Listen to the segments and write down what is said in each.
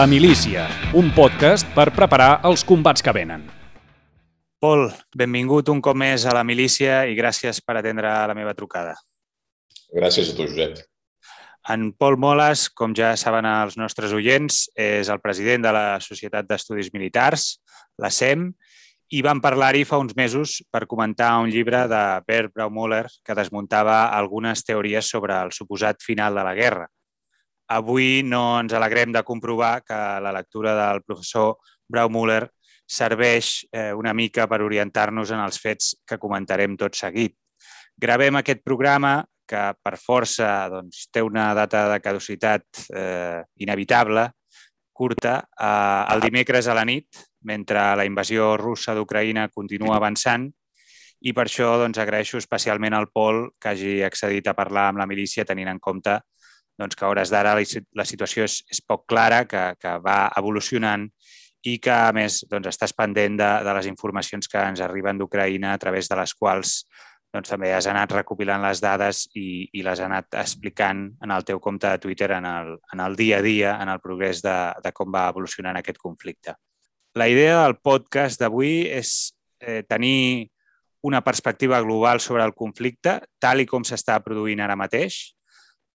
La Milícia, un podcast per preparar els combats que venen. Pol, benvingut un cop més a La Milícia i gràcies per atendre la meva trucada. Gràcies a tu, Josep. En Pol Moles, com ja saben els nostres oients, és el president de la Societat d'Estudis Militars, la SEM, i vam parlar-hi fa uns mesos per comentar un llibre de Bert Braumüller que desmuntava algunes teories sobre el suposat final de la guerra. Avui no ens alegrem de comprovar que la lectura del professor Braumüller serveix eh, una mica per orientar-nos en els fets que comentarem tot seguit. Gravem aquest programa que per força doncs, té una data de caducitat eh, inevitable, curta, eh, el dimecres a la nit, mentre la invasió russa d'Ucraïna continua avançant, i per això doncs, agraeixo especialment al Pol que hagi accedit a parlar amb la milícia tenint en compte doncs, que a hores d'ara la situació és, és poc clara, que, que va evolucionant i que, a més, doncs, estàs pendent de, de les informacions que ens arriben d'Ucraïna a través de les quals doncs, també has anat recopilant les dades i, i les has anat explicant en el teu compte de Twitter en el, en el dia a dia, en el progrés de, de com va evolucionant aquest conflicte. La idea del podcast d'avui és eh, tenir una perspectiva global sobre el conflicte, tal i com s'està produint ara mateix,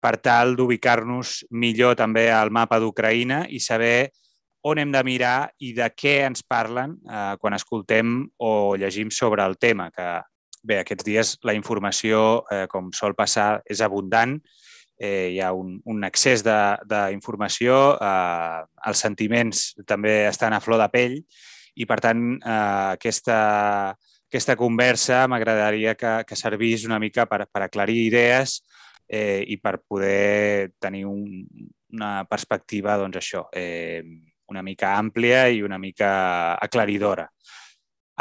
per tal d'ubicar-nos millor també al mapa d'Ucraïna i saber on hem de mirar i de què ens parlen eh, quan escoltem o llegim sobre el tema, que Bé, aquests dies la informació, eh, com sol passar, és abundant. Eh, hi ha un, un excés d'informació, eh, els sentiments també estan a flor de pell i, per tant, eh, aquesta, aquesta conversa m'agradaria que, que servís una mica per, per aclarir idees eh, i per poder tenir un, una perspectiva, doncs això, eh, una mica àmplia i una mica aclaridora.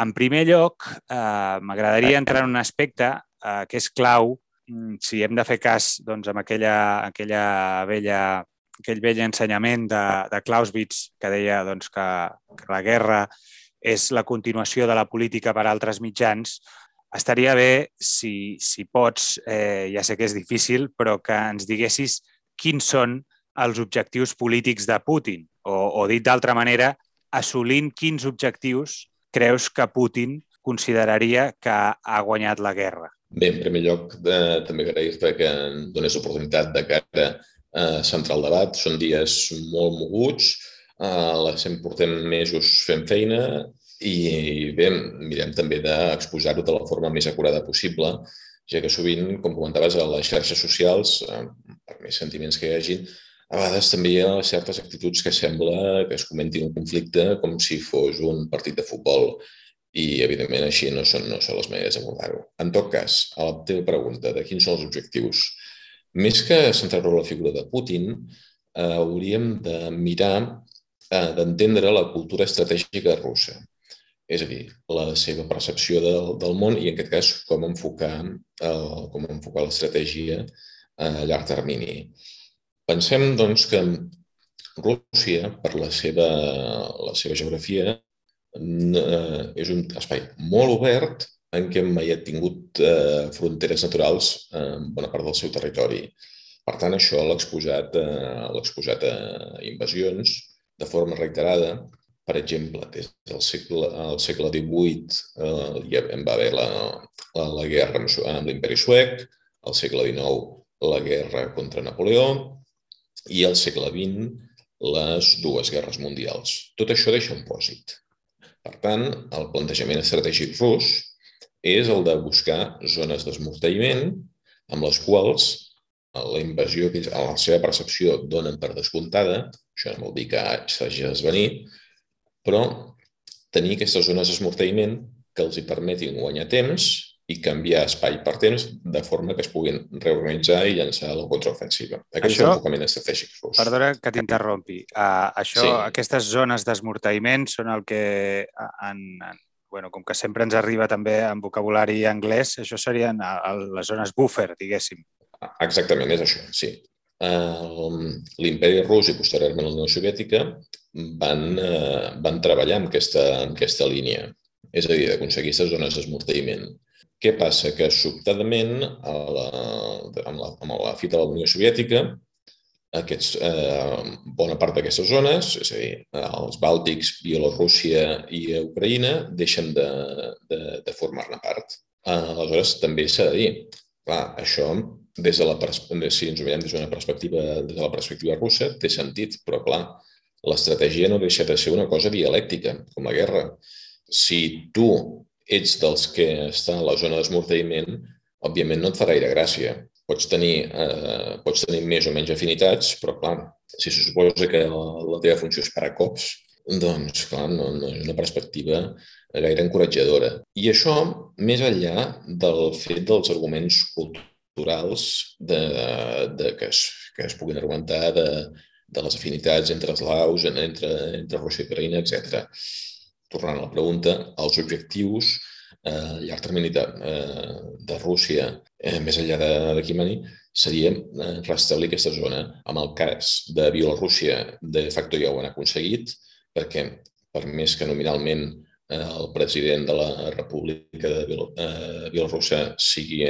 En primer lloc, eh, m'agradaria entrar en un aspecte eh, que és clau mm, si hem de fer cas doncs, amb aquella, aquella vella, aquell vell ensenyament de, de Clausewitz que deia doncs, que, que la guerra és la continuació de la política per altres mitjans, estaria bé, si, si pots, eh, ja sé que és difícil, però que ens diguessis quins són els objectius polítics de Putin, o, o dit d'altra manera, assolint quins objectius creus que Putin consideraria que ha guanyat la guerra? Bé, en primer lloc, eh, també agrair-te que em dones oportunitat de cara a centrar el debat. Són dies molt moguts, eh, les em portem mesos fent feina i bé, mirem també d'exposar-ho de la forma més acurada possible, ja que sovint, com comentaves, a les xarxes socials, eh, per més sentiments que hi hagin, a vegades també hi ha certes actituds que sembla que es comentin un conflicte com si fos un partit de futbol i, evidentment, així no són, no són les maneres d'abordar-ho. En tot cas, a la teva pregunta de quins són els objectius, més que centrar-ho en la figura de Putin, eh, hauríem de mirar, eh, d'entendre la cultura estratègica russa. És a dir, la seva percepció del, del món i, en aquest cas, com enfocar, eh, com enfocar l'estratègia a llarg termini. Pensem, doncs, que Rússia, per la seva, la seva geografia, eh, és un espai molt obert en què mai ha tingut eh, fronteres naturals en bona part del seu territori. Per tant, això l'ha exposat, eh, exposat a invasions de forma reiterada. Per exemple, des del segle, el segle XVIII eh, ja va haver la, la, la guerra amb, amb l'imperi suec, al segle XIX la guerra contra Napoleó, i al segle XX les dues guerres mundials. Tot això deixa un pòsit. Per tant, el plantejament estratègic rus és el de buscar zones d'esmorteïment amb les quals la invasió, a la seva percepció, donen per descomptada, això no vol dir que s'hagi d'esvenir, però tenir aquestes zones d'esmorteïment que els hi permetin guanyar temps i canviar espai per temps de forma que es puguin reorganitzar i llançar la contraofensiva. Aquest això, és l'enfocament estratègic rus. Perdona que t'interrompi. Uh, això, sí. Aquestes zones d'esmorteïment són el que en, en, bueno, com que sempre ens arriba també en vocabulari anglès, això serien les zones buffer, diguéssim. Exactament, és això, sí. Uh, L'imperi rus i posteriorment la Unió Soviètica van, uh, van treballar en aquesta, en aquesta línia, és a dir, d'aconseguir aquestes zones d'esmorteïment. Què passa? Que sobtadament, a la, amb, la, amb la fita de la Unió Soviètica, aquests, eh, bona part d'aquestes zones, és a dir, els Bàltics, Bielorússia i Ucraïna, deixen de, de, de formar-ne part. Aleshores, també s'ha de dir, clar, això, des de la, si ens ho mirem des d'una perspectiva, des de la perspectiva russa, té sentit, però clar, l'estratègia no deixa de ser una cosa dialèctica, com la guerra. Si tu ets dels que està a la zona d'esmorteïment, òbviament no et fa gaire gràcia. Pots tenir, eh, pots tenir més o menys afinitats, però clar, si se suposa que la, la teva funció és parar cops, doncs clar, no, no és una perspectiva gaire encoratjadora. I això més enllà del fet dels arguments culturals de, de que, es, que es puguin argumentar de, de les afinitats entre eslaus, entre, entre Rússia i Ucraïna, etc. Tornant a la pregunta, els objectius eh, llarg termini de, eh, de Rússia, eh, més enllà de, de Kimani, seria eh, restablir aquesta zona. En el cas de Bielorússia, de facto ja ho han aconseguit, perquè per més que nominalment eh, el president de la República de Bielorússia sigui,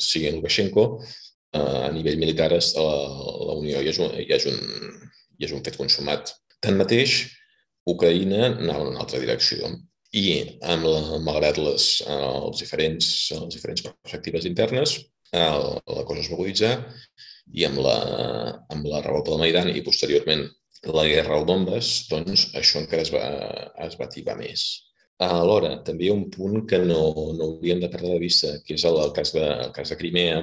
sigui Lukashenko, a nivell militar la, la Unió ja és, un, ja és un, i és un fet consumat. Tanmateix, Ucraïna anava en una altra direcció i, amb la, malgrat les, els diferents, les diferents perspectives internes, el, la cosa es va aguditzar i amb la, amb la revolta del Maidan i posteriorment la guerra al Donbass, doncs això encara es va, es va ativar més. Alhora, també hi ha un punt que no, no hauríem de perdre de vista, que és el, el, cas, de, el cas de Crimea.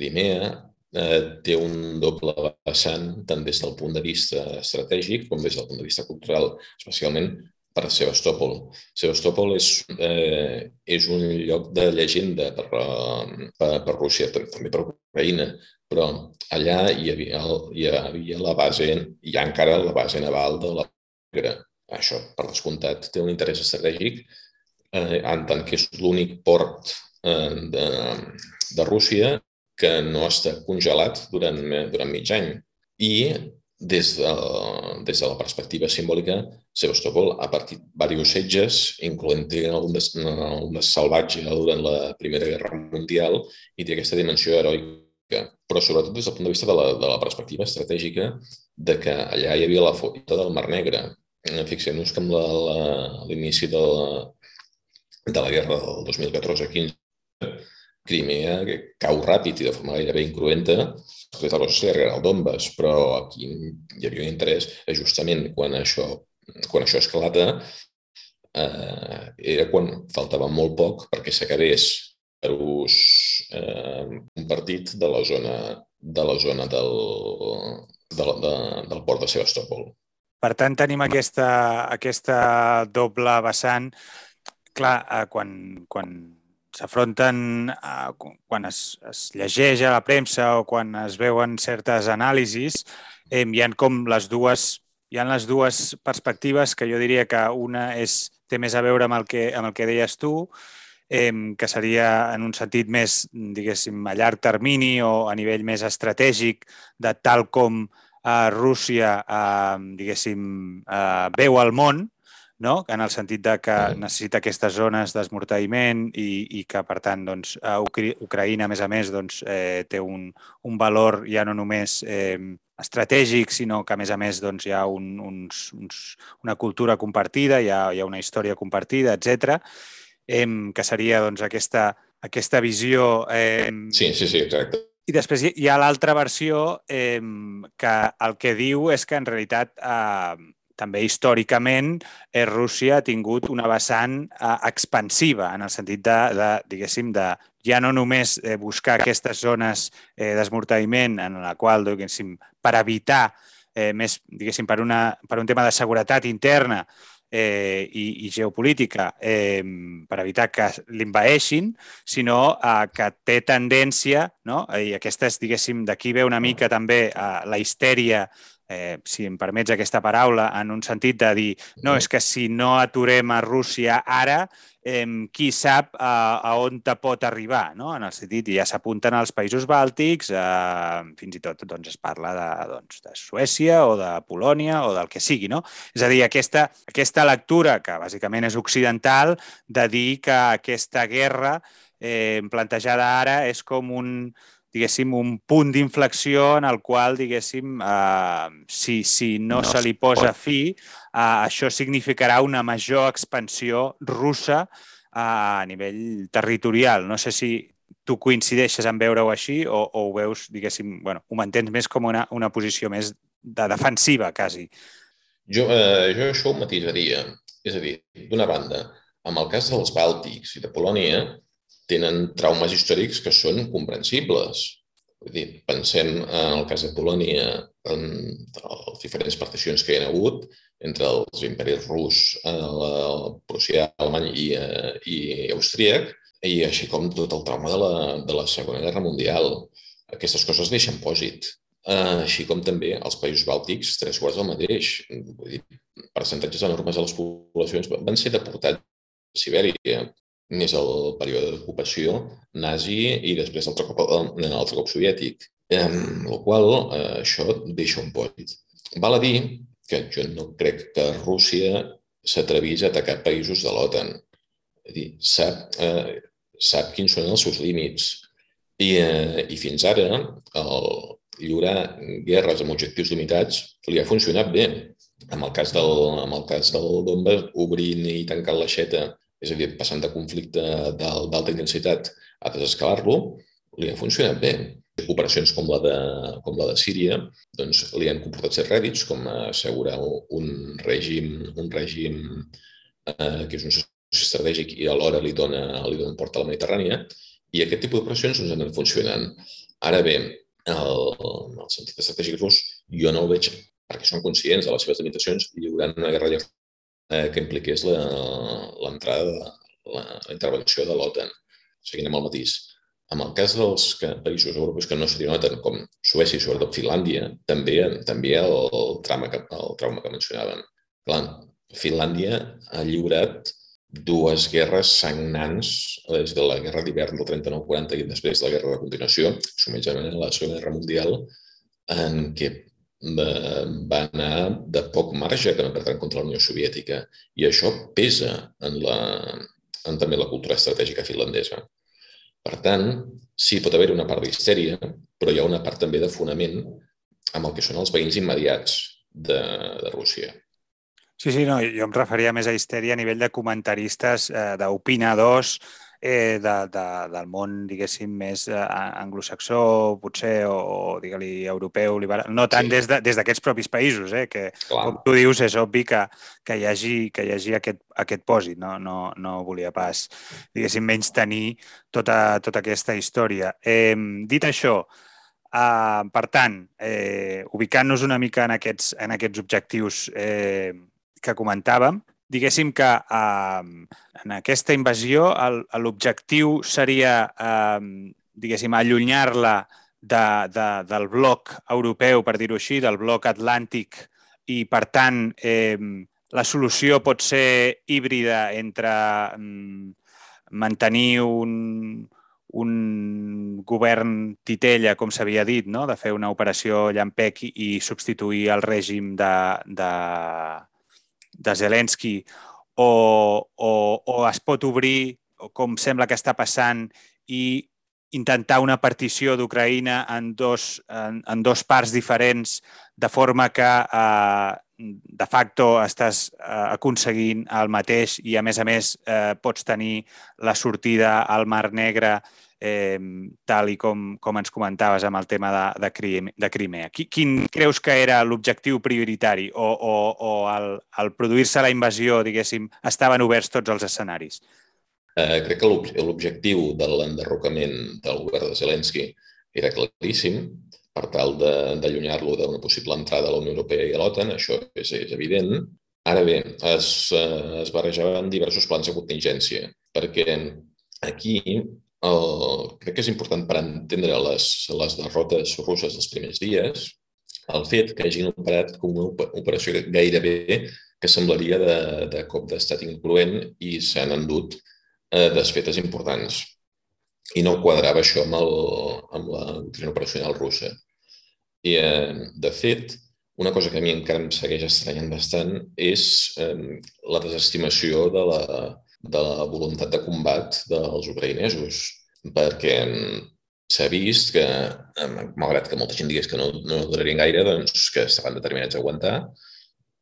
Crimea eh, té un doble vessant tant des del punt de vista estratègic com des del punt de vista cultural, especialment per a Sebastòpol. És, eh, és un lloc de llegenda per, eh, per, per Rússia, també per Ucraïna, però allà hi havia, hi havia la base, hi ha encara la base naval de la Negra. Això, per descomptat, té un interès estratègic eh, en tant que és l'únic port eh, de, de Rússia que no està congelat durant, durant mig any. I des de, des de la perspectiva simbòlica, Sebastopol ha partit diversos setges, incloent algun de, algun de salvatge durant la Primera Guerra Mundial i té aquesta dimensió heroica, però sobretot des del punt de vista de la, de la perspectiva estratègica de que allà hi havia la fota del Mar Negre. Fixem-nos que amb l'inici de, la, de la guerra del 2014-15 Crimea cau ràpid i de forma gairebé incruenta després de l'Osser al Donbass, però aquí hi havia un interès justament quan això, quan això esclata eh, era quan faltava molt poc perquè s'acabés per ús eh, un partit de la zona, de la zona del, de, de, del port de Sebastopol. Per tant, tenim aquesta, aquesta doble vessant. Clar, eh, quan, quan s'afronten quan es, es llegeix a la premsa o quan es veuen certes anàlisis, eh, hi ha com les dues hi ha les dues perspectives que jo diria que una és, té més a veure amb el que, amb el que deies tu, eh, que seria en un sentit més, diguéssim, a llarg termini o a nivell més estratègic de tal com eh, Rússia, eh, diguéssim, eh, veu el món, no? en el sentit de que necessita aquestes zones d'esmorteïment i, i que, per tant, doncs, a Ucraïna, a més a més, doncs, eh, té un, un valor ja no només eh, estratègic, sinó que, a més a més, doncs, hi ha un, uns, uns, una cultura compartida, hi ha, hi ha una història compartida, etc. Eh, que seria doncs, aquesta, aquesta visió... Eh, sí, sí, sí, exacte. I després hi ha l'altra versió eh, que el que diu és que en realitat eh, també històricament eh, Rússia ha tingut una vessant eh, expansiva en el sentit de, de diguéssim, de ja no només eh, buscar aquestes zones eh, d'esmorteïment en la qual, diguéssim, per evitar eh, més, diguéssim, per, una, per un tema de seguretat interna eh, i, i geopolítica eh, per evitar que l'invaeixin, sinó eh, que té tendència, no? i aquesta és, diguéssim, d'aquí ve una mica també eh, la histèria eh, si em permets aquesta paraula, en un sentit de dir no, és que si no aturem a Rússia ara, eh, qui sap a, a on te pot arribar, no? en el sentit, ja s'apunten als països bàltics, eh, fins i tot doncs, es parla de, doncs, de Suècia o de Polònia o del que sigui. No? És a dir, aquesta, aquesta lectura, que bàsicament és occidental, de dir que aquesta guerra eh, plantejada ara és com un, diguéssim, un punt d'inflexió en el qual, diguéssim, eh, si, si no, no se li posa fi, eh, això significarà una major expansió russa eh, a nivell territorial. No sé si tu coincideixes en veure-ho així o, o ho veus, diguéssim, bueno, ho mantens més com una, una posició més de defensiva, quasi. Jo, eh, jo això ho matisaria. És a dir, d'una banda, amb el cas dels Bàltics i de Polònia, tenen traumes històrics que són comprensibles. Vull dir, pensem en el cas de Polònia, en les diferents particions que hi ha hagut entre els imperis rus, el eh, prussià, alemany i, eh, i austríac, i així com tot el trauma de la, de la Segona Guerra Mundial. Aquestes coses deixen pòsit. Uh, així com també els països bàltics, tres quarts del mateix. Vull dir, percentatges enormes de les poblacions van ser deportats a Sibèria més el període d'ocupació nazi i després l'altre cop, l'altre cop soviètic. Amb la qual eh, això deixa un pòsit. Val a dir que jo no crec que Rússia s'atrevís a atacar països de l'OTAN. És dir, sap, eh, sap quins són els seus límits. I, eh, i fins ara el lliurar guerres amb objectius limitats li ha funcionat bé. En el cas del, en el cas del Donbass, obrint i tancant l'aixeta és a dir, passant de conflicte d'alta intensitat a desescalar-lo, li ha funcionat bé. Operacions com la de, com la de Síria doncs, li han comportat ser rèdits, com assegurar un règim, un règim eh, que és un estratègic i alhora li dona, li dona port a la Mediterrània, i aquest tipus d'operacions doncs, han funcionant. Ara bé, el, el sentit estratègic rus, jo no ho veig perquè són conscients de les seves limitacions lliurant una guerra eh, que impliqués l'entrada, la, la, la intervenció de l'OTAN, seguint amb el matís. En el cas dels que, països europeus que no se noten, com Suècia i sobretot Finlàndia, també, també el, el, trauma que, el trauma que mencionaven. Clar, Finlàndia ha lliurat dues guerres sagnants des de la guerra d'hivern del 39-40 i després de la guerra de continuació, submitjament a la Segona Guerra Mundial, en què va anar de poc marge que no perdran contra la Unió Soviètica i això pesa en, la, en també la cultura estratègica finlandesa. Per tant, sí, pot haver una part d'histèria, però hi ha una part també de fonament amb el que són els veïns immediats de, de Rússia. Sí, sí, no, jo em referia més a histèria a nivell de comentaristes, eh, d'opinadors, eh, de, de, del món, diguéssim, més eh, anglosaxó, potser, o, o digue-li, europeu, liberal, no tant sí. des d'aquests de, propis països, eh, que, Clar. com tu dius, és obvi que, que hi hagi, que hi hagi aquest, aquest pòsit, no, no, no volia pas, diguéssim, menys tenir tota, tota aquesta història. Eh, dit això, Uh, per tant, eh, ubicant-nos una mica en aquests, en aquests objectius eh, que comentàvem, diguéssim que eh, en aquesta invasió l'objectiu seria, eh, diguéssim, allunyar-la de, de, del bloc europeu, per dir-ho així, del bloc atlàntic, i, per tant, eh, la solució pot ser híbrida entre eh, mantenir un, un govern titella, com s'havia dit, no? de fer una operació llampec i substituir el règim de, de, de Zelensky o, o, o es pot obrir, com sembla que està passant, i intentar una partició d'Ucraïna en, dos, en, en dos parts diferents, de forma que eh, de facto estàs eh, aconseguint el mateix i, a més a més, eh, pots tenir la sortida al Mar Negre tal i com, com ens comentaves amb el tema de, de, Crimea, de Crimea. Quin creus que era l'objectiu prioritari o, o, o al, al produir-se la invasió, diguéssim, estaven oberts tots els escenaris? Eh, crec que l'objectiu de l'enderrocament del govern de Zelensky era claríssim per tal d'allunyar-lo d'una possible entrada a la Unió Europea i a l'OTAN, això és, és evident. Ara bé, es, eh, es barrejaven diversos plans de contingència, perquè aquí el, crec que és important per entendre les, les derrotes russes dels primers dies, el fet que hagin operat com una operació gairebé que semblaria de, de cop d'estat incloent i s'han endut eh, desfetes importants. I no quadrava això amb, el, amb la doctrina operacional russa. I, eh, de fet, una cosa que a mi encara em segueix estranyant bastant és eh, la desestimació de la, de la voluntat de combat dels ucraïnesos, perquè s'ha vist que, malgrat que molta gent digués que no, no durarien gaire, doncs que estaven determinats a aguantar.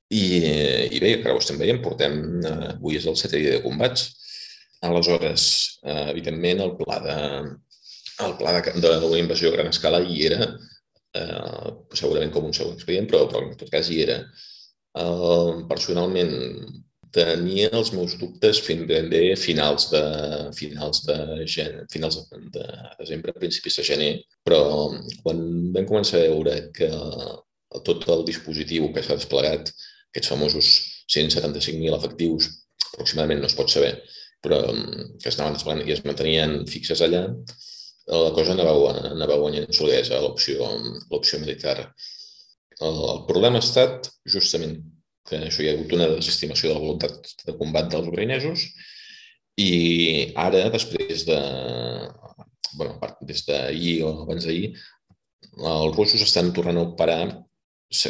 I, i bé, que ho estem veient, portem, eh, avui és el setè dia de combats. Aleshores, eh, evidentment, el pla de, el pla d'una invasió a gran escala hi era, eh, segurament com un segon expedient, però, però en tot cas hi era. Eh, personalment, tenia els meus dubtes fins ben bé finals de, finals de, gen, finals de desembre, principis de gener, però quan vam començar a veure que tot el dispositiu que s'ha desplegat, aquests famosos 175.000 efectius, aproximadament no es pot saber, però que es anaven desplegant i es mantenien fixes allà, la cosa anava, anava guanyant solidesa l'opció militar. El problema ha estat justament que això hi ha hagut una desestimació de la voluntat de combat dels ucraïnesos i ara, després de... bueno, des d'ahir o abans d'ahir, els russos estan tornant a operar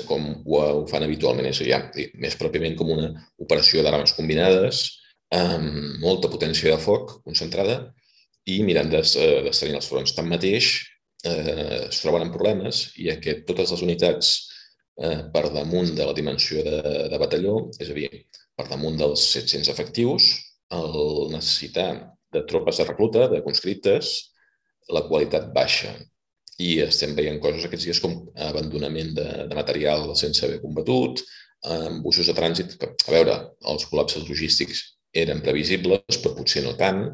com ho fan habitualment, és a dir, més pròpiament com una operació d'armes combinades, amb molta potència de foc concentrada i mirant d'estenir els fronts. Tanmateix, eh, es troben amb problemes i que totes les unitats eh, per damunt de la dimensió de, de batalló, és a dir, per damunt dels 700 efectius, el necessitar de tropes de recluta, de conscriptes, la qualitat baixa. I estem veient coses aquests dies com abandonament de, de material sense haver combatut, amb busos de trànsit. A veure, els col·lapses logístics eren previsibles, però potser no tant.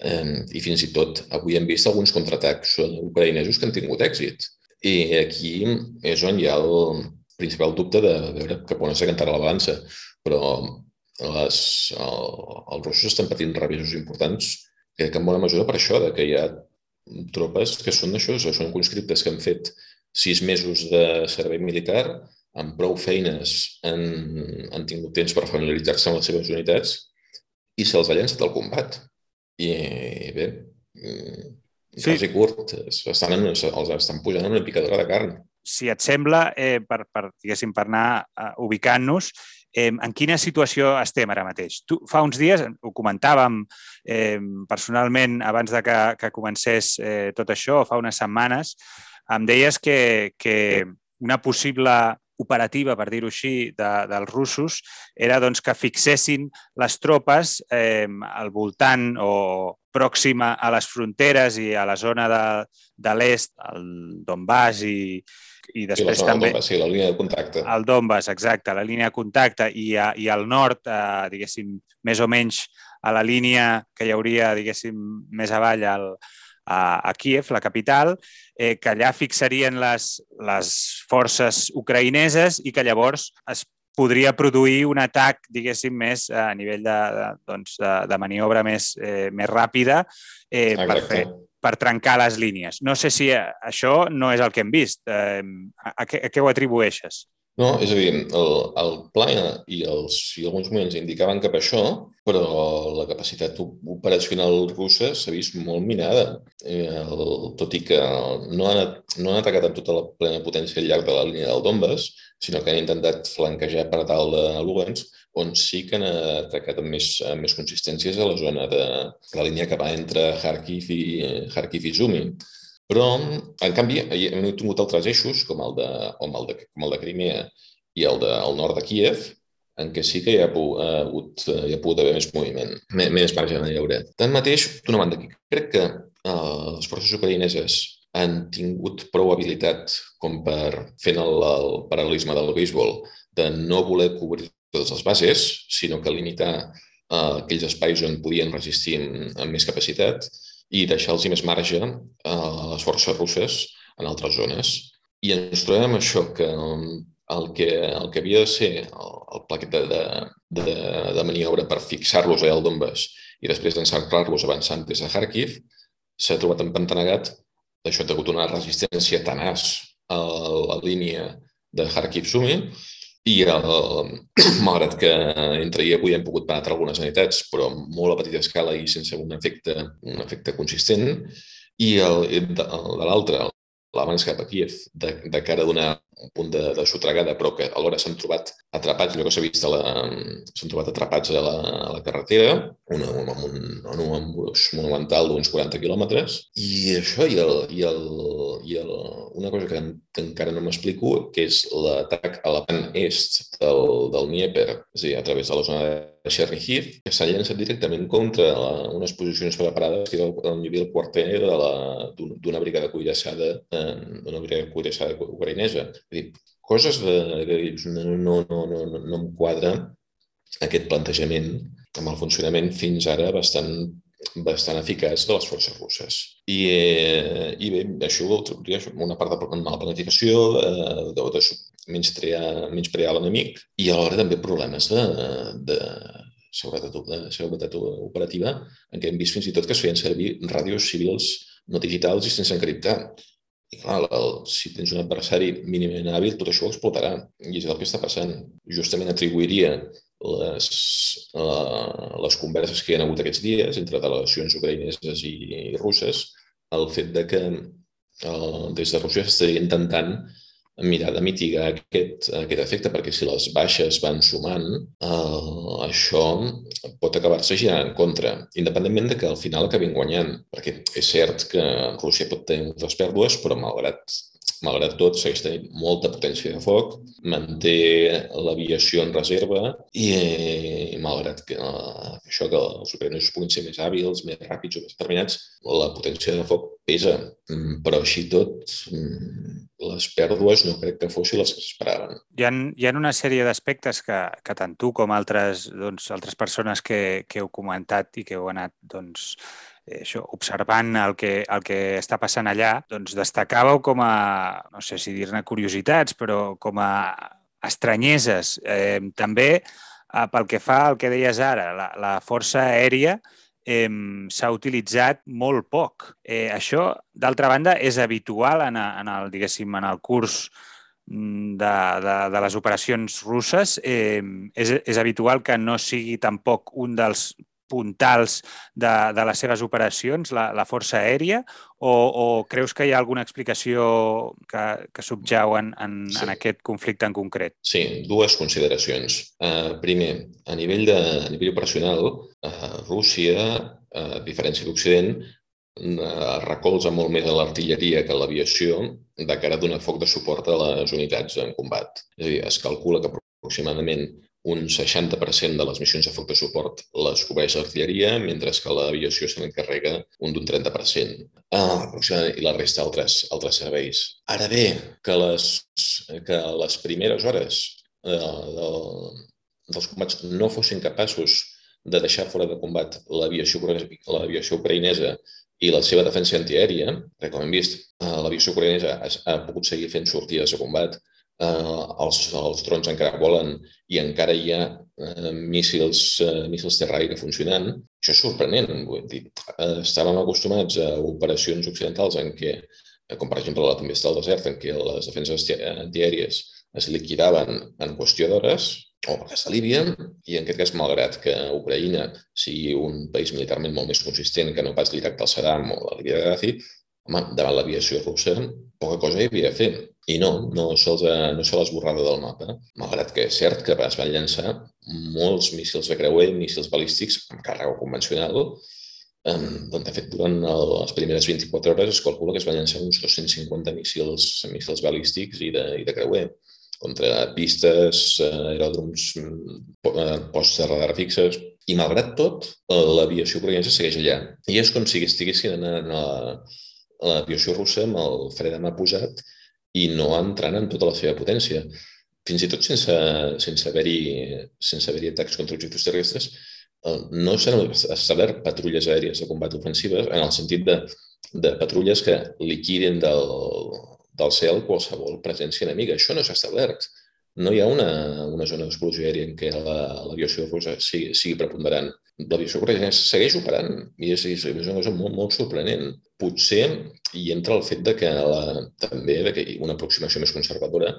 I fins i tot avui hem vist alguns contraatacs ucraïnesos que han tingut èxit. I aquí és on hi ha el principal dubte de veure cap on s'acantarà la balança. Però les, el, els russos estan patint revisos importants, crec que en bona mesura per això, de que hi ha tropes que són això, són conscriptes que han fet sis mesos de servei militar, amb prou feines han, han tingut temps per familiaritzar-se amb les seves unitats i se'ls ha llançat al combat. I bé, Sí. Quasi curt, estan en, els estan pujant en una picadora de carn. Si et sembla, eh, per, per, diguéssim, per anar uh, ubicant-nos, eh, en quina situació estem ara mateix? Tu, fa uns dies, ho comentàvem eh, personalment abans de que, que comencés eh, tot això, fa unes setmanes, em deies que, que una possible operativa, per dir-ho així, de, dels russos era doncs, que fixessin les tropes eh, al voltant o pròxima a les fronteres i a la zona de, de l'est, el Donbass i, i després sí, també... Donbass, sí, la línia de contacte. El Donbass, exacte, la línia de contacte i, a, i al nord, eh, diguéssim, més o menys a la línia que hi hauria, diguéssim, més avall al, a, a Kiev, la capital, eh, que allà fixarien les, les forces ucraïneses i que llavors es podria produir un atac, diguéssim, més a nivell de, de, doncs, de, de maniobra més, eh, més ràpida eh, per, fer, per trencar les línies. No sé si això no és el que hem vist. Eh, a, a, què, a què ho atribueixes? No, és a dir, el, el pla i, els, i alguns moments indicaven cap a això, però la capacitat operacional russa s'ha vist molt minada, el, tot i que no han, no han atacat amb tota la plena potència al llarg de la línia del Donbass, sinó que han intentat flanquejar per tal de Lugansk, on sí que han atacat amb més, amb més consistències a la zona de la línia que va entre Kharkiv i, Kharkiv i Zumi. Però, en canvi, hem tingut altres eixos, com el de, com el de, com el de Crimea i el del nord de Kiev, en què sí que hi ha, hagut, hi ha pogut haver més moviment, més marge de maniobra. Tanmateix, d'una banda, crec que eh, les forces ucraïneses han tingut prou habilitat com per, fent el, el paral·lelisme del béisbol, de no voler cobrir totes les bases, sinó que limitar eh, aquells espais on podien resistir amb, amb més capacitat i deixar-los més marge a les forces russes en altres zones. I ens trobem això, que um, el que, el que havia de ser el, el pla de, de, de, de maniobra per fixar-los allà al Donbass i després d'encerclar-los avançant des de Kharkiv, s'ha trobat empantanegat d'això ha hagut una resistència tenaç a la línia de Kharkiv-Sumi i el, malgrat que entre i avui hem pogut penetrar algunes unitats, però molt a petita escala i sense un efecte, un efecte consistent, i el, el de l'altre, l'abans cap a Kiev, de, de cara a donar un punt de, de sotregada, però que alhora s'han trobat atrapats, allò que s'ha vist, s'han trobat atrapats a la, a la carretera, una, un, un, un, un embús monumental d'uns 40 quilòmetres, i això, i, el, i, el, i el, una cosa que, que encara no m'explico, que és l'atac a la part est del, del Dnieper, és a dir, a través de la zona de Chernihiv, que s'ha llançat directament contra la, unes posicions preparades que era on hi havia el quarter d'una brigada cuirassada, eh, d'una brigada cuirassada ucraïnesa. Dir, coses de, que no, no, no, no, no em quadra aquest plantejament amb el funcionament fins ara bastant bastant eficaç de les forces russes. I, eh, i bé, això hauria una part de mala planificació, de, de, de menysprear, menysprear l'enemic i alhora també problemes de, de, seguretat, de seguretat operativa en què hem vist fins i tot que es feien servir ràdios civils no digitals i sense encriptar. I clar, el, si tens un adversari mínimament hàbil, tot això ho explotarà. I és el que està passant. Justament atribuiria les, uh, les converses que hi ha hagut aquests dies entre delegacions ucraïneses i, i russes el fet de que uh, des de Rússia s'estaria intentant mirar de mitigar aquest, aquest efecte, perquè si les baixes van sumant, eh, això pot acabar-se girant en contra, independentment de que al final acabin guanyant, perquè és cert que Rússia pot tenir moltes pèrdues, però malgrat malgrat tot, segueix tenint molta potència de foc, manté l'aviació en reserva i, eh, malgrat que eh, això que els ucraïnesos puguin ser més hàbils, més ràpids o més determinats, la potència de foc pesa. Mm, però així tot, mm, les pèrdues no crec que fossin les que s'esperaven. Hi, ha, hi ha una sèrie d'aspectes que, que tant tu com altres, doncs, altres persones que, que heu comentat i que heu anat doncs, això, observant el que, el que està passant allà, doncs destacàveu com a, no sé si dir-ne curiositats, però com a estranyeses. Eh, també, eh, pel que fa al que deies ara, la, la força aèria eh, s'ha utilitzat molt poc. Eh, això, d'altra banda, és habitual en, en, el, diguéssim, en el curs mm, de, de, de les operacions russes. Eh, és, és habitual que no sigui tampoc un dels puntals de, de les seves operacions, la, la força aèria, o, o creus que hi ha alguna explicació que, que subjau en, en, sí. en aquest conflicte en concret? Sí, dues consideracions. Uh, primer, a nivell, de, a nivell operacional, uh, Rússia, uh, a diferència d'Occident, uh, recolza molt més a l'artilleria que a l'aviació de cara a donar foc de suport a les unitats en combat. És a dir, es calcula que aproximadament un 60% de les missions de foc de suport les cobreix l'artilleria, mentre que l'aviació se n'encarrega un d'un 30%. Ah, I la resta altres, altres serveis. Ara bé, que les, que les primeres hores eh, de, dels combats no fossin capaços de deixar fora de combat l'aviació ucraïnesa i la seva defensa antiaèria, perquè com hem vist, eh, l'aviació ucraïnesa ha, ha pogut seguir fent sortides de combat eh, els, els drons encara volen i encara hi ha eh, míssils, eh, míssils terra-aire funcionant. Això és sorprenent. Vull dir, eh, estàvem acostumats a operacions occidentals en què, eh, com per exemple la tempesta del desert, en què les defenses antiaèries es liquidaven en qüestió d'hores, o cas de Líbia, i en aquest cas, malgrat que Ucraïna sigui un país militarment molt més consistent que no pas l'Iraq del Saddam o la Líbia de Gaddafi, home, davant l'aviació russa, poca cosa hi havia a fer. I no, no se'ls no se l'esborrada del mapa, malgrat que és cert que es van llançar molts míssils de creuer, míssils balístics amb càrrega convencional, eh, doncs, de fet, durant les primeres 24 hores es calcula que es van llançar uns 250 míssils, míssils balístics i de, i de creuer contra pistes, aeròdroms, eh, posts de radar fixes, i malgrat tot, l'aviació ucraïnesa segueix allà. I és com si estiguessin anant a l'aviació russa amb el fre de mà posat i no entrant en tota la seva potència. Fins i tot sense, sense haver-hi sense haver atacs contra objectius terrestres, eh, no s'han establert patrulles aèries de combat ofensives en el sentit de, de patrulles que liquiden del, del cel qualsevol presència enemiga. Això no s'ha establert. No hi ha una, una zona d'explosió aèria en què l'aviació la, sigui, sigui preponderant. L'aviació corregent segueix operant i és, és una cosa molt, molt sorprenent. Potser hi entra el fet de que la, també de que una aproximació més conservadora,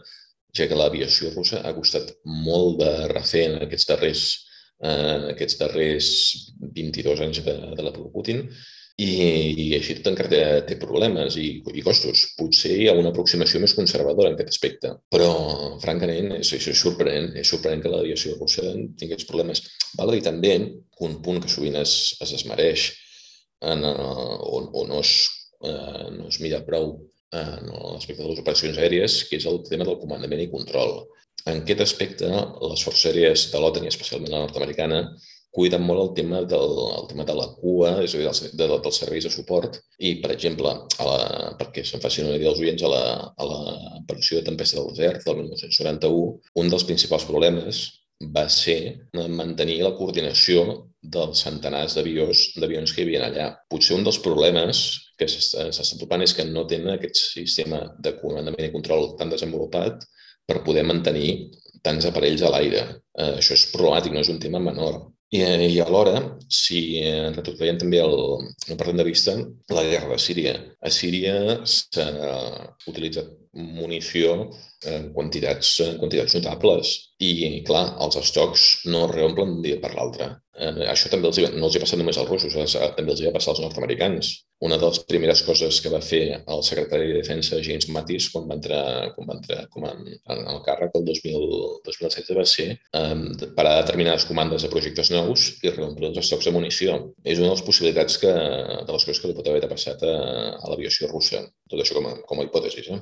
ja que l'aviació russa ha costat molt de refer en aquests darrers, eh, aquests darrers 22 anys de, de la Putin i, i així tot encara té, té problemes i, i costos. Potser hi ha una aproximació més conservadora en aquest aspecte, però francament és, és sorprenent, és sorprenent que l'aviació russa tingués problemes. Val a dir també un punt que sovint es, es desmereix en, o, o no, es, uh, no es mira prou en l'aspecte de les operacions aèries, que és el tema del comandament i control. En aquest aspecte, les forces aèries de l'OTAN i especialment la nord-americana cuiden molt el tema, del, el tema de la cua, és a dir, dels, de, dels serveis de suport. I, per exemple, a la, perquè se'n facin una idea els oients, a la, a l'operació de Tempesta del Desert del 1991, un dels principals problemes va ser mantenir la coordinació dels centenars d'avions d'avions que hi havia allà. Potser un dels problemes que s'està trobant és que no tenen aquest sistema de comandament i control tan desenvolupat per poder mantenir tants aparells a l'aire. Eh, això és problemàtic, no és un tema menor. I, i alhora, si retrocedem també el, no perdem de vista la guerra de Síria. A Síria s'ha utilitzat munició en quantitats, en quantitats notables i, clar, els estocs no es reomplen d'un dia per l'altre. Eh, això també els, no els ha passat només als russos, també els ha passat als nord-americans. Una de les primeres coses que va fer el secretari de Defensa, James Mattis, quan va entrar, quan va entrar com en, en el càrrec el 2000, 2016, va ser eh, parar determinades comandes de projectes nous i reomplir els estocs de munició. És una de les possibilitats que, de les coses que li pot haver passat a, a l'aviació russa. Tot això com a, com a hipòtesi. Eh?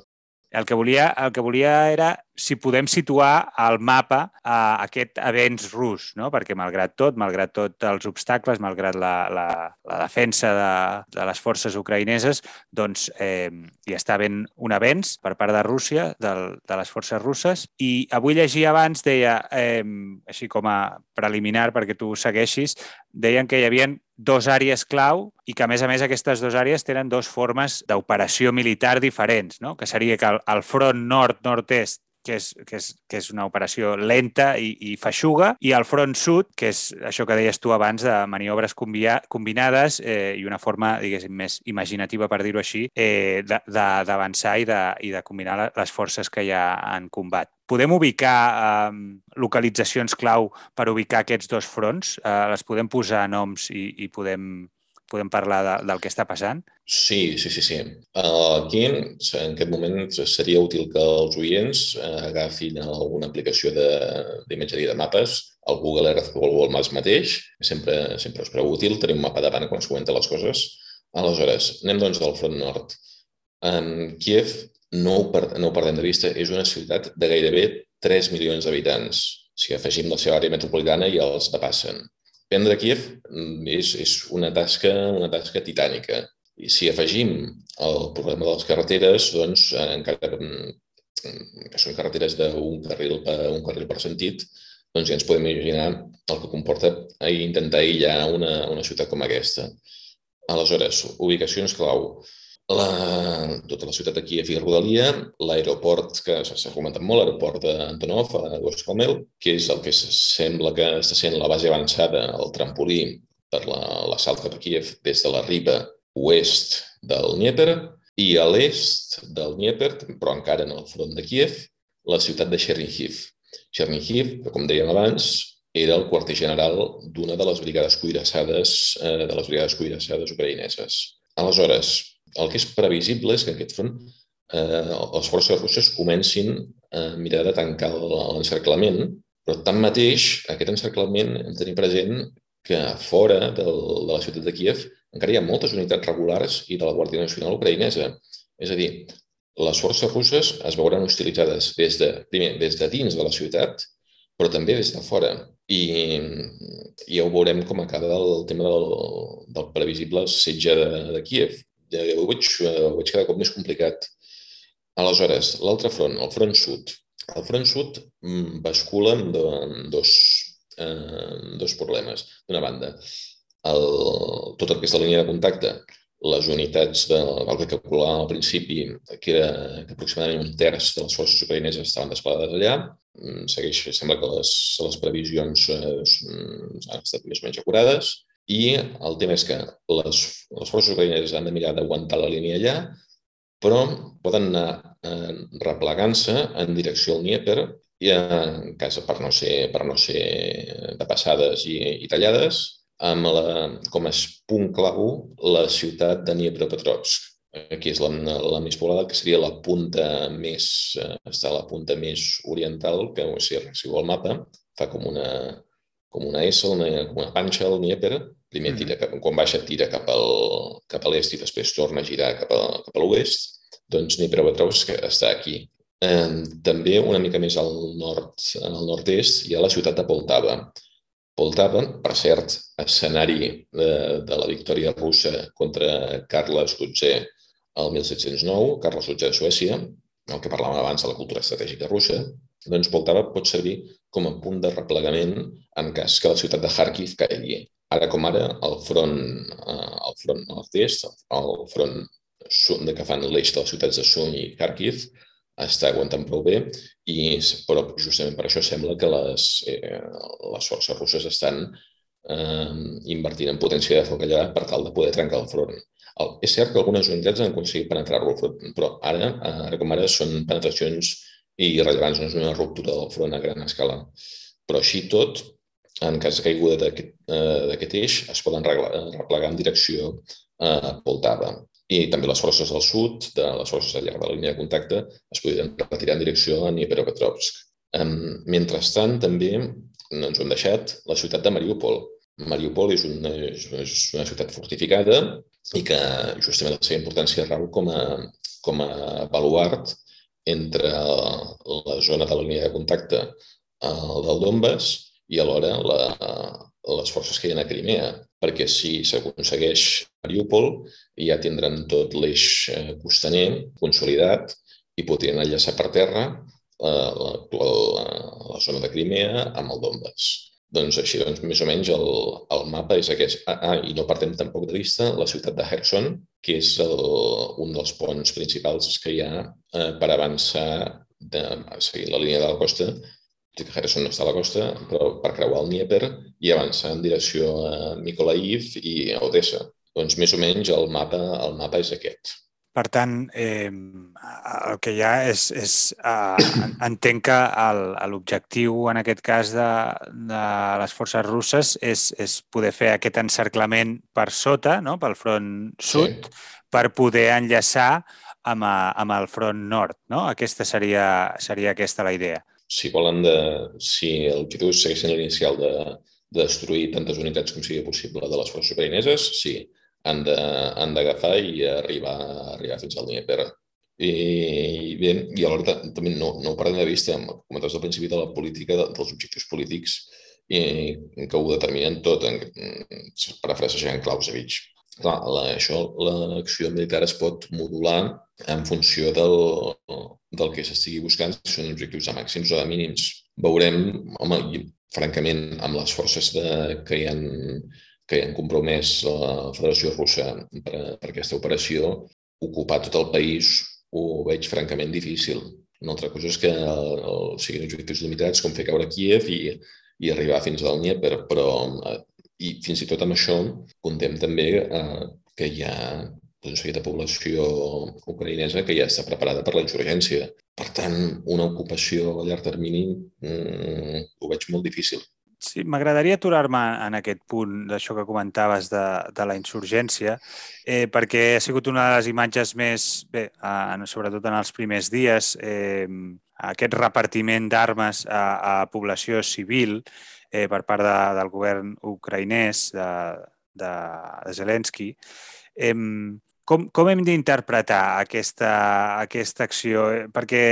El que volia, el que volia era si podem situar al mapa a aquest avenç rus, no? perquè malgrat tot, malgrat tots els obstacles, malgrat la, la, la defensa de, de les forces ucraïneses, doncs eh, hi està havent un avenç per part de Rússia, del, de les forces russes, i avui llegia abans, deia, eh, així com a preliminar perquè tu segueixis, deien que hi havia dos àrees clau i que, a més a més, aquestes dues àrees tenen dues formes d'operació militar diferents, no? que seria que el, el front nord-nord-est que és, que és, que és una operació lenta i, i feixuga, i el front sud, que és això que deies tu abans de maniobres combinades eh, i una forma, diguéssim, més imaginativa, per dir-ho així, eh, d'avançar i, de, i de combinar les forces que hi ha en combat. Podem ubicar eh, localitzacions clau per ubicar aquests dos fronts? Eh, les podem posar noms i, i podem podem parlar de, del que està passant? Sí, sí, sí. sí. Aquí, en aquest moment, seria útil que els oients uh, agafin alguna aplicació d'imatgeria de, de mapes, el Google Earth o el Google Maps mateix, sempre, sempre és prou útil tenir un mapa davant quan es comenten les coses. Aleshores, anem doncs del front nord. En Kiev, no ho, per, no ho perdem de vista, és una ciutat de gairebé 3 milions d'habitants. Si afegim la seva àrea metropolitana ja els depassen. Prendre Kiev mm, és, és una, tasca, una tasca titànica. I si afegim el problema de les carreteres, doncs eh, encara mm, que són carreteres d'un carril, per, un carril per sentit, doncs ja ens podem imaginar el que comporta intentar aïllar una, una ciutat com aquesta. Aleshores, ubicacions clau la, tota la ciutat de Kiev i Rodalia, l'aeroport que s'ha comentat molt, l'aeroport d'Antonov, a Goskomel, que és el que sembla que està sent la base avançada, el trampolí per l'assalt cap a Kiev des de la riba oest del Dnieper i a l'est del Dnieper, però encara en el front de Kiev, la ciutat de Chernihiv. Chernihiv, que com dèiem abans, era el quarter general d'una de les brigades cuirassades, eh, de les brigades cuirassades ucraïneses. Aleshores, el que és previsible és que aquest front eh, les forces russes comencin a mirar de tancar l'encerclament, però tanmateix aquest encerclament hem de tenir present que fora del, de la ciutat de Kiev encara hi ha moltes unitats regulars i de la Guàrdia Nacional ucraïnesa. És a dir, les forces russes es veuran utilitzades des de, primer, des de dins de la ciutat, però també des de fora. I, i ja ho veurem com acaba el tema del, del previsible setge de, de Kiev ho veig, ho veig cada cop més complicat. Aleshores, l'altre front, el front sud. El front sud mm, bascula en dos, eh, dos problemes. D'una banda, el, tot el que és la línia de contacte, les unitats de, el que calcular al principi, que era que aproximadament un terç de les forces ucraïneses estaven desplegades allà, mm, segueix, sembla que les, les previsions eh, han estat més o menys acurades, i el tema és que les, les forces ucraïneses han de mirar d'aguantar la línia allà, però poden anar eh, replegant-se en direcció al Dnieper i en cas per no ser, per no ser de passades i, i tallades, amb la, com a punt clau la ciutat de Dniepropetrovsk. Aquí és la, la més poblada, que seria la punta més, eh, està la punta més oriental, que si arrenciu el mapa, fa com una, com una S, una, com una panxa al Dnieper, primer tira, cap, quan baixa tira cap, al, cap a l'est i després torna a girar cap a, cap a l'oest, doncs Dniepropetrovsk està aquí. Eh, també una mica més al nord, al nord-est, hi ha la ciutat de Poltava. Poltava, per cert, escenari de, de la victòria russa contra Carles XII el 1709, Carles XII de Suècia, el que parlàvem abans de la cultura estratègica russa, doncs Poltava pot servir com a punt de replegament en cas que la ciutat de Kharkiv caigui. Ara com ara, el front, eh, el front nord-est, el front de que fan l'eix de les ciutats de Sun i Kharkiv, està aguantant prou bé, i, però justament per això sembla que les, eh, les forces russes estan eh, invertint en potència de foc allà per tal de poder trencar el front. El, és cert que algunes unitats han aconseguit penetrar-lo, però ara, ara com ara, són penetracions irrellevants, no és una ruptura del front a gran escala. Però així tot, en cas de caiguda eh, d'aquest eix, es poden replegar en direcció a Poltava. I també les forces del sud, de les forces al llarg de la línia de contacte, es podrien retirar en direcció a Dniepropetrovsk. Mentrestant, també no ens ho hem deixat, la ciutat de Mariupol. Mariupol és una, és una ciutat fortificada i que justament la seva importància rau com a, com a baluart entre la zona de la línia de contacte el del Donbass i alhora la, les forces que hi ha a Crimea, perquè si s'aconsegueix Mariupol ja tindran tot l'eix eh, costaner consolidat i podrien enllaçar per terra eh, l'actual la, la zona de Crimea amb el Donbass. Doncs així, doncs, més o menys el, el mapa és aquest. Ah, ah, i no partem tampoc de vista la ciutat de Kherson, que és el, un dels ponts principals que hi ha eh, per avançar de seguir la línia de la costa. Que Kherson no està a la costa, però per creuar el Dnieper i avançar en direcció a Mykolaiv i a Odessa. Doncs més o menys el mapa, el mapa és aquest. Per tant, eh, el que hi ha és, és eh, entenc que l'objectiu en aquest cas de, de les forces russes és, és poder fer aquest encerclament per sota, no? pel front sud, sí. per poder enllaçar amb, a, amb el front nord. No? Aquesta seria, seria aquesta la idea. Si volen de, si l'objectiu segueix sent l'inicial de, de destruir tantes unitats com sigui possible de les forces ucraïneses, sí han d'agafar i arribar, arribar fins al Dnieper. I, bé, i alhora també no, no ho perdem de vista, com comentaves al principi, de la política, de, dels objectius polítics i, que ho determinen tot, en, parafrasejant Clausewitz. Clar, la, això, l'acció militar es pot modular en funció del, del que s'estigui buscant, si són objectius de màxims o de mínims. Veurem, home, francament, amb les forces de, que hi ha que hi han compromès la Federació Russa per, per aquesta operació, ocupar tot el país ho veig francament difícil. Una altra cosa és que el, el, siguin objectius limitats, com fer caure Kiev i, i arribar fins al Dnieper, però eh, i fins i tot amb això contem també eh, que hi ha doncs, un seguit de població ucraïnesa que ja està preparada per la insurgència. Per tant, una ocupació a llarg termini mm, ho veig molt difícil. Sí, m'agradaria aturar-me en aquest punt d'això que comentaves de, de la insurgència, eh, perquè ha sigut una de les imatges més, bé, eh, sobretot en els primers dies, eh, aquest repartiment d'armes a, a població civil eh, per part de, del govern ucraïnès de, de, de Zelensky. Eh, com, com hem d'interpretar aquesta, aquesta acció? Perquè,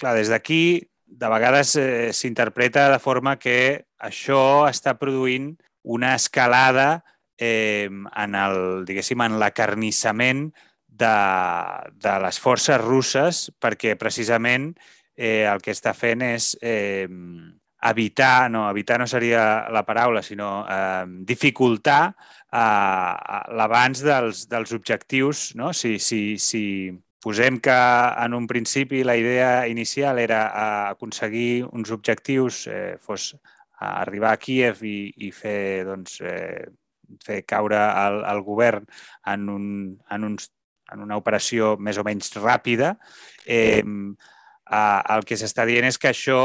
clar, des d'aquí de vegades eh, s'interpreta de forma que això està produint una escalada eh, en el, diguéssim, en l'acarnissament de, de les forces russes perquè precisament eh, el que està fent és eh, evitar, no, evitar no seria la paraula, sinó eh, dificultar eh, l'abans dels, dels objectius. No? Si, si, si, Posem que en un principi la idea inicial era aconseguir uns objectius, eh, fos arribar a Kiev i, i fer, doncs, eh, fer caure el, el govern en, un, en, uns, en una operació més o menys ràpida, eh, el que s'està dient és que això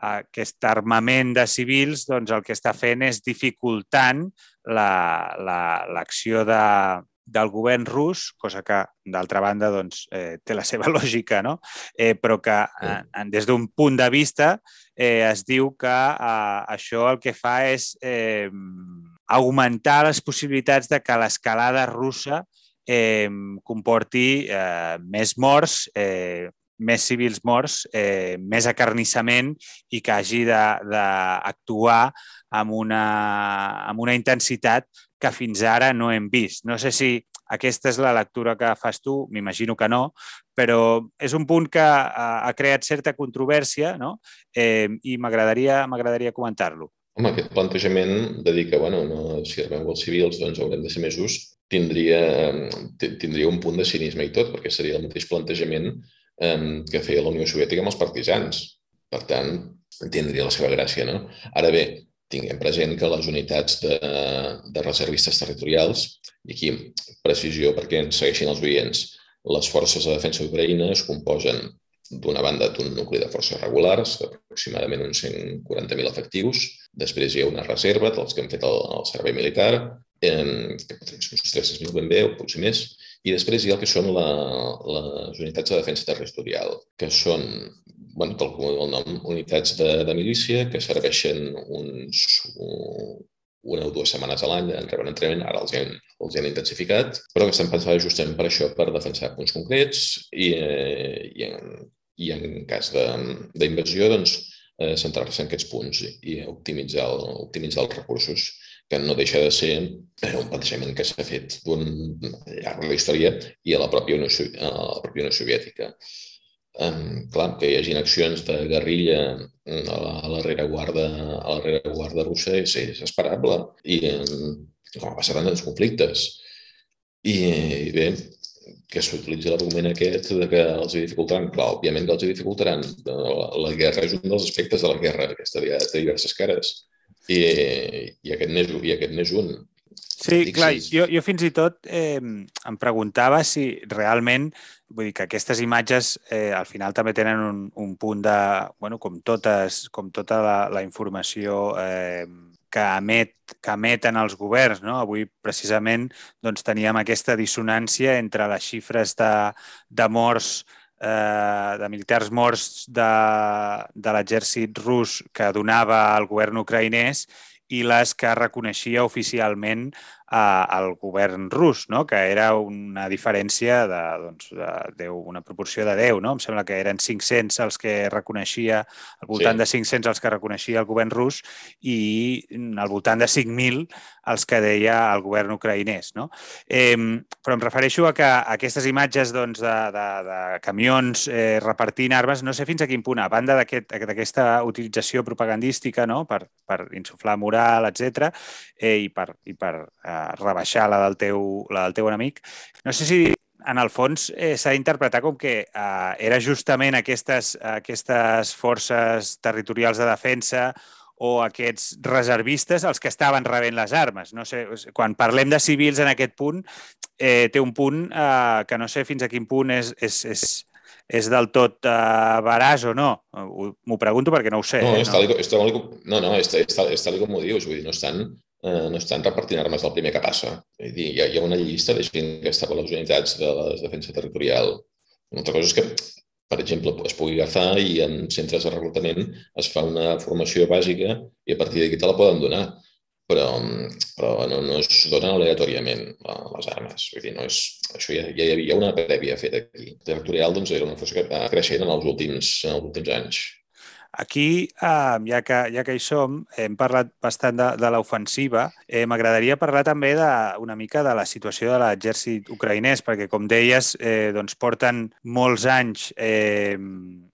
aquest armament de civils doncs, el que està fent és dificultant l'acció la, la, de, del govern rus, cosa que, d'altra banda, doncs, eh, té la seva lògica, no? eh, però que eh, des d'un punt de vista eh, es diu que eh, això el que fa és eh, augmentar les possibilitats de que l'escalada russa eh, comporti eh, més morts, eh, més civils morts, eh, més acarnissament i que hagi d'actuar amb, una, amb una intensitat que fins ara no hem vist. No sé si aquesta és la lectura que fas tu, m'imagino que no, però és un punt que ha, ha creat certa controvèrsia no? eh, i m'agradaria comentar-lo. Home, aquest plantejament de dir que, bueno, no, si arribem els civils, doncs haurem de ser més just, tindria, tindria un punt de cinisme i tot, perquè seria el mateix plantejament eh, que feia la Unió Soviètica amb els partisans. Per tant, tindria la seva gràcia, no? Ara bé, tinguem present que les unitats de, de reservistes territorials, i aquí precisió perquè ens segueixin els oients, les forces de defensa d'Ucraïna es composen d'una banda d'un nucli de forces regulars, aproximadament uns 140.000 efectius. Després hi ha una reserva dels que han fet el, el servei militar, eh, que pot ser uns 300.000 ben bé o potser més, i després hi ha el que són la, les unitats de defensa territorial, que són, bueno, tal com el nom, unitats de, de milícia que serveixen uns, una o dues setmanes a l'any, en reben entrenament, ara els han, els han intensificat, però que estan pensades justament per això, per defensar punts concrets i, eh, i, en, i en cas d'invasió, doncs, eh, centrar-se en aquests punts i optimitzar, el, optimitzar els recursos que no deixa de ser un plantejament que s'ha fet llarg de la història i a la pròpia Unió, a la pròpia Unió Soviètica. Um, clar, que hi hagi accions de guerrilla a la, a la rereguarda, a la rereguarda russa és, és esperable i um, com ser en els conflictes. I, i bé, que s'utilitza l'argument aquest de que els dificultaran. Clar, òbviament que els dificultaran. La, la guerra és un dels aspectes de la guerra, aquesta té diverses cares i, i, aquest n'és, i aquest n'és un. Sí, Dic, clar, jo, jo fins i tot eh, em preguntava si realment, vull dir que aquestes imatges eh, al final també tenen un, un punt de, bueno, com, totes, com tota la, la informació eh, que, emet, que emeten els governs. No? Avui, precisament, doncs, teníem aquesta dissonància entre les xifres de, de morts eh, de militars morts de, de l'exèrcit rus que donava el govern ucraïnès i les que reconeixia oficialment eh, al govern rus, no? que era una diferència de, doncs, de 10, una proporció de 10. No? Em sembla que eren 500 els que reconeixia, al voltant sí. de 500 els que reconeixia el govern rus i al voltant de 5.000 els que deia el govern ucraïnès. No? Eh, però em refereixo a que aquestes imatges doncs, de, de, de camions eh, repartint armes, no sé fins a quin punt, a banda d'aquesta aquest, utilització propagandística no? per, per insuflar moral, etc eh, i per, i per eh, rebaixar la del teu, la del teu enemic. No sé si en el fons eh, s'ha d'interpretar com que eh, era justament aquestes, aquestes forces territorials de defensa o aquests reservistes els que estaven rebent les armes. No sé, quan parlem de civils en aquest punt, eh, té un punt eh, que no sé fins a quin punt és, és, és, és del tot eh, veraç o no. M'ho pregunto perquè no ho sé. No, eh, és, tal, no? És tal, no, no, és, és, tal, és tal com ho dius. Vull dir, no estan eh, no estan repartint armes del primer que passa. És dir, hi ha, hi ha una llista de gent que està per les unitats de la defensa territorial. Una altra cosa és que, per exemple, es pugui agafar i en centres de reclutament es fa una formació bàsica i a partir d'aquí te la poden donar. Però, però no, no es donen aleatòriament les armes. Vull dir, no és, això ja, ja hi havia una prèvia feta aquí. Territorial doncs, era una força que va creixent en els últims, en els últims anys. Aquí, eh, ja, que, ja que hi som, hem parlat bastant de, de l'ofensiva. Eh, M'agradaria parlar també de, una mica de la situació de l'exèrcit ucraïnès, perquè, com deies, eh, doncs porten molts anys, eh,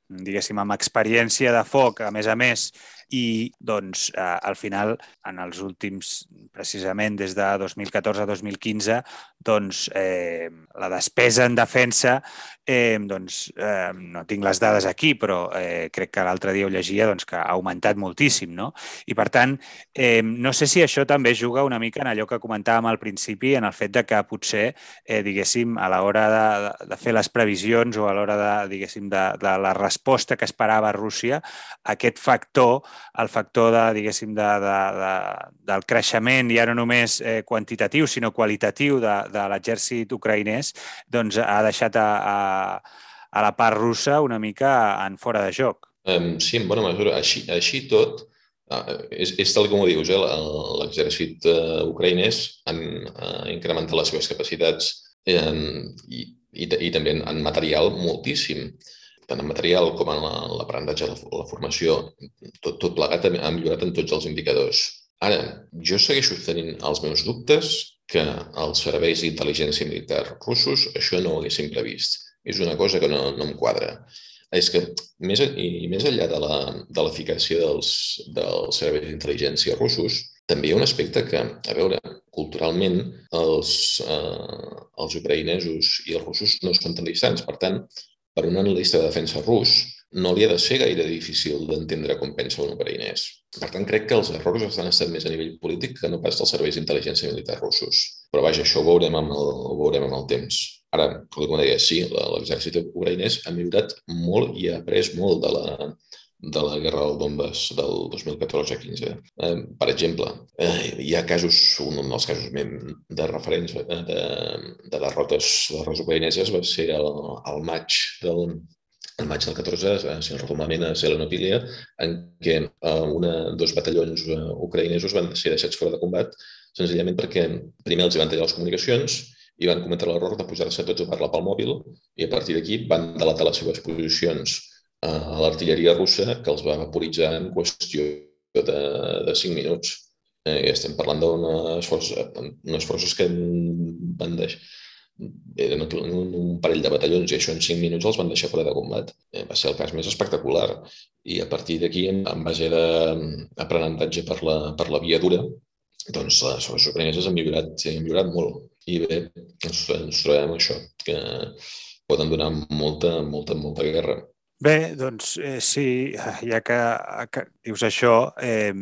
diguéssim, amb experiència de foc, a més a més, i doncs eh, al final en els últims, precisament des de 2014 a 2015, doncs eh, la despesa en defensa eh, doncs, eh, no tinc les dades aquí, però eh, crec que l'altre dia ho llegia doncs, que ha augmentat moltíssim. No? I, per tant, eh, no sé si això també juga una mica en allò que comentàvem al principi, en el fet de que potser, eh, diguéssim, a l'hora de, de fer les previsions o a l'hora de, diguéssim, de, de la resposta que esperava Rússia, aquest factor, el factor de, diguéssim, de, de, de, del creixement ja no només eh, quantitatiu, sinó qualitatiu de, de l'exèrcit ucraïnès, doncs ha deixat a, a a la part russa una mica en fora de joc. Um, sí, en bona mesura. Així, així tot, uh, és, és tal com ho dius, eh? l'exèrcit uh, ucraïnès ha uh, incrementat les seves capacitats um, i, i, i també en material moltíssim tant en material com en l'aprenentatge, la, la formació, tot, tot plegat ha millorat en tots els indicadors. Ara, jo segueixo tenint els meus dubtes que els serveis d'intel·ligència militar russos això no ho haguessin previst és una cosa que no, no em quadra. És que, més, i més enllà de l'eficàcia de dels, dels serveis d'intel·ligència russos, també hi ha un aspecte que, a veure, culturalment els, eh, els ucraïnesos i els russos no són tan distants. Per tant, per un analista de defensa rus, no li ha de ser gaire difícil d'entendre com pensa un ucraïnès. Per tant, crec que els errors estan estat més a nivell polític que no pas dels serveis d'intel·ligència militar russos. Però vaja, això ho veurem amb el, ho veurem amb el temps. Ara, com deia, sí, l'exèrcit ucraïnès ha millorat molt i ha après molt de la, de la guerra del Donbass del 2014-15. Eh, per exemple, eh, hi ha casos, un dels casos de referents eh, de, de derrotes de les ucraïneses va ser el, el maig del, el maig del 14, eh, si no recordo a Selenopilia, en què eh, una, dos batallons eh, ucraïnesos van ser deixats fora de combat senzillament perquè primer els van tallar les comunicacions i van cometre l'error de posar-se tots a parlar pel mòbil i a partir d'aquí van delatar les seves posicions a l'artilleria russa que els va vaporitzar en qüestió de, de 5 minuts. Eh, estem parlant d'unes forces, forces que van deixar eren un parell de batallons i això en 5 minuts els van deixar fora de combat. Eh, va ser el cas més espectacular. I a partir d'aquí, en base d'aprenentatge per, la, per la via dura, doncs les forces ucraïneses han millorat, han millorat molt. I bé, ens, ens trobem això, que poden donar molta, molta, molta guerra. Bé, doncs eh, sí, ja que, que dius això, eh,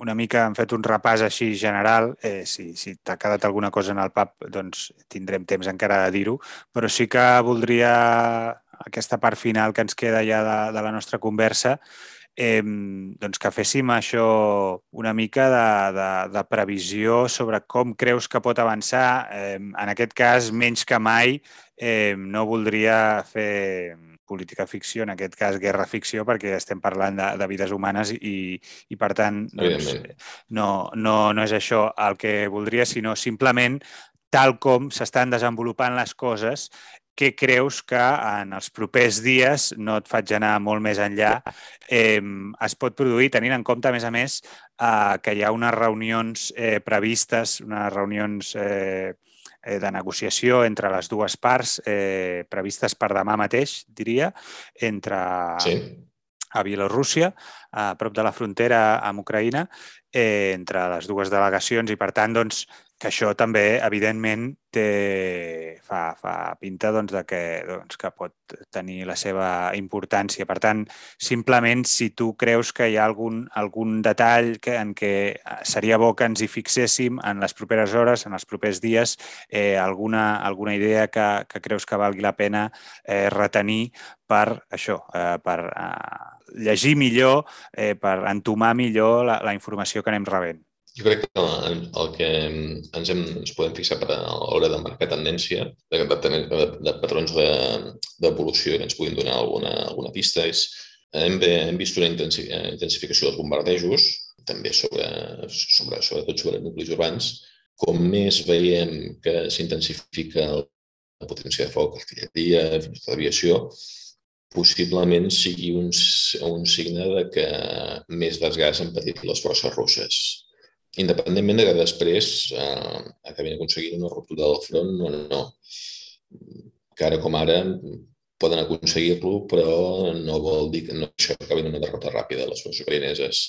una mica hem fet un repàs així general. Eh, si si t'ha quedat alguna cosa en el pap, doncs tindrem temps encara de dir-ho, però sí que voldria aquesta part final que ens queda ja de, de la nostra conversa, eh, doncs que féssim això una mica de, de, de previsió sobre com creus que pot avançar. Eh, en aquest cas, menys que mai, eh, no voldria fer política ficció, en aquest cas guerra ficció, perquè estem parlant de, de vides humanes i, i per tant, doncs, no, no, no és això el que voldria, sinó simplement tal com s'estan desenvolupant les coses, què creus que en els propers dies, no et faig anar molt més enllà, eh, es pot produir, tenint en compte, a més a més, eh, que hi ha unes reunions eh, previstes, unes reunions eh, de negociació entre les dues parts eh, previstes per demà mateix, diria, entre sí. a Bielorússia, a prop de la frontera amb Ucraïna, eh, entre les dues delegacions i, per tant, doncs, que això també, evidentment, té, fa, fa pinta doncs, de que, doncs, que pot tenir la seva importància. Per tant, simplement, si tu creus que hi ha algun, algun detall que, en què seria bo que ens hi fixéssim en les properes hores, en els propers dies, eh, alguna, alguna idea que, que creus que valgui la pena eh, retenir per això, eh, per eh, llegir millor, eh, per entomar millor la, la informació que anem rebent. Jo crec que el que ens, hem, ens podem fixar per a l'hora de marcar tendència, de, de, de, patrons d'evolució de, que ens puguin donar alguna, alguna pista, és hem, hem vist una intensificació dels bombardejos, també sobre, sobre, sobretot sobre nuclis urbans. Com més veiem que s'intensifica la potència de foc, artilleria, fins i tot aviació, possiblement sigui un, un signe de que més desgast han patit les forces russes independentment de que després eh, acabin aconseguint una ruptura del front o no. Que ara com ara poden aconseguir-lo, però no vol dir que no això acabi una derrota ràpida de les forces ucraïneses.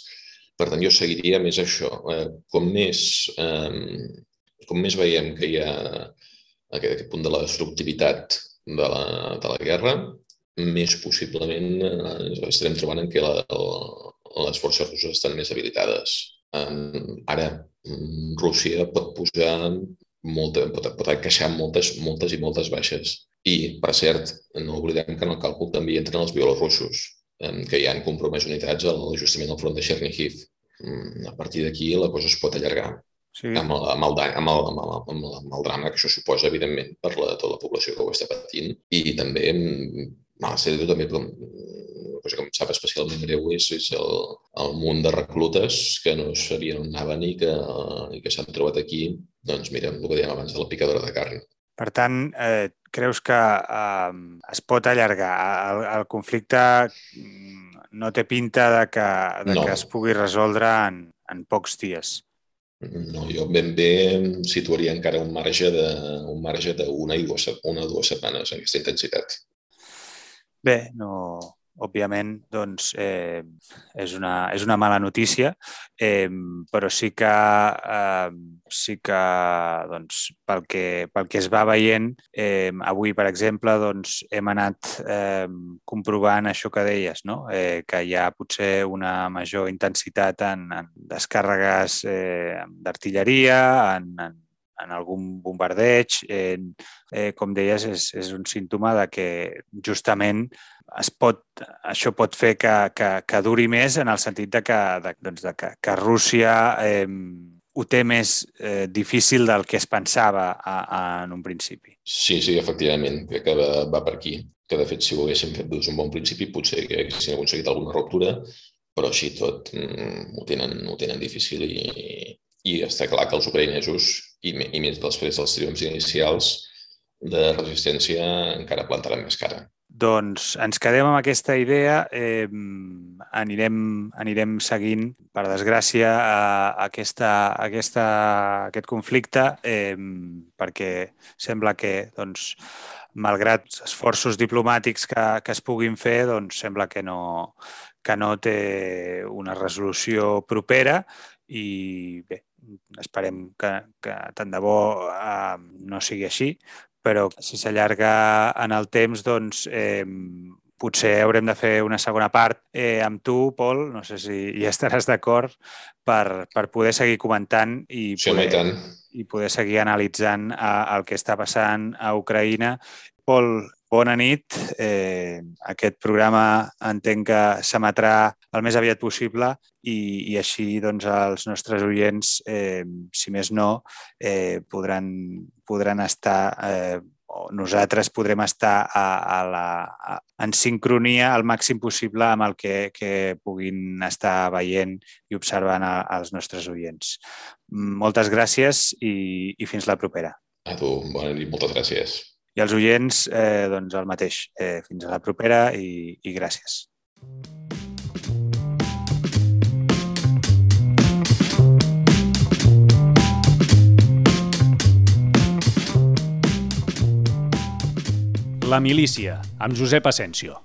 Per tant, jo seguiria més això. Eh, com, més, eh, com més veiem que hi ha aquest, aquest punt de la destructivitat de la, de la guerra, més possiblement eh, estarem trobant en què la, la, les forces russes estan més habilitades. Eh, ara, Rússia pot posar molta, pot, pot encaixar moltes, moltes i moltes baixes. I, per cert, no oblidem que en el càlcul també entren els bielorussos, eh, que ja han compromès unitats a l'ajustament del front de Chernihiv. Mm, a partir d'aquí la cosa es pot allargar. Sí. Amb, el, amb, el, amb, el, amb, el, amb, el, amb el drama que això suposa, evidentment, per la, tota la població que ho està patint. I també, a la també, una cosa que em sap especialment greu és, és el, el munt de reclutes que no sabien on anaven i que, i que s'han trobat aquí, doncs mira, el que dèiem abans de la picadora de carn. Per tant, eh, creus que eh, es pot allargar? El, el conflicte no té pinta de que, de no. que es pugui resoldre en, en pocs dies. No, jo ben bé situaria encara un marge de un marge d'una i dues, una o dues setmanes en aquesta intensitat. Bé, no, òbviament, doncs, eh, és, una, és una mala notícia, eh, però sí que, eh, sí que doncs, pel, que, pel que es va veient, eh, avui, per exemple, doncs, hem anat eh, comprovant això que deies, no? eh, que hi ha potser una major intensitat en, en descàrregues eh, d'artilleria, en, en en algun bombardeig, eh, eh, com deies, és, és un símptoma de que justament es pot, això pot fer que, que, que duri més en el sentit de que, de, doncs de que, que Rússia eh, ho té més eh, difícil del que es pensava a, a, en un principi. Sí, sí, efectivament, crec que va, va per aquí. Que, de fet, si ho haguéssim fet des d'un bon principi, potser que haguéssim aconseguit alguna ruptura, però així tot mm, ho, tenen, ho tenen difícil i, i està clar que els ucraïnesos, i, i més després dels triomfs inicials de resistència, encara plantaran més cara. Doncs ens quedem amb aquesta idea, eh, anirem, anirem seguint, per desgràcia, a, aquesta, a aquesta, a aquest conflicte, eh, perquè sembla que, doncs, malgrat esforços diplomàtics que, que es puguin fer, doncs sembla que no, que no té una resolució propera i bé, esperem que, que tant de bo eh, no sigui així, però si s'allarga en el temps, doncs eh, potser haurem de fer una segona part eh, amb tu, Pol, no sé si hi estaràs d'acord, per, per poder seguir comentant i poder, sí, i poder seguir analitzant eh, el que està passant a Ucraïna. Pol, bona nit. Eh, aquest programa entenc que s'emetrà el més aviat possible i, i així doncs, els nostres oients, eh, si més no, eh, podran, podran estar eh, nosaltres podrem estar a, a la, a, en sincronia al màxim possible amb el que, que puguin estar veient i observant a, als nostres oients. Moltes gràcies i, i fins la propera. A tu, bona nit, moltes gràcies. I als oients, eh, doncs el mateix. Eh, fins a la propera i, i gràcies. La milícia, amb Josep Asensio.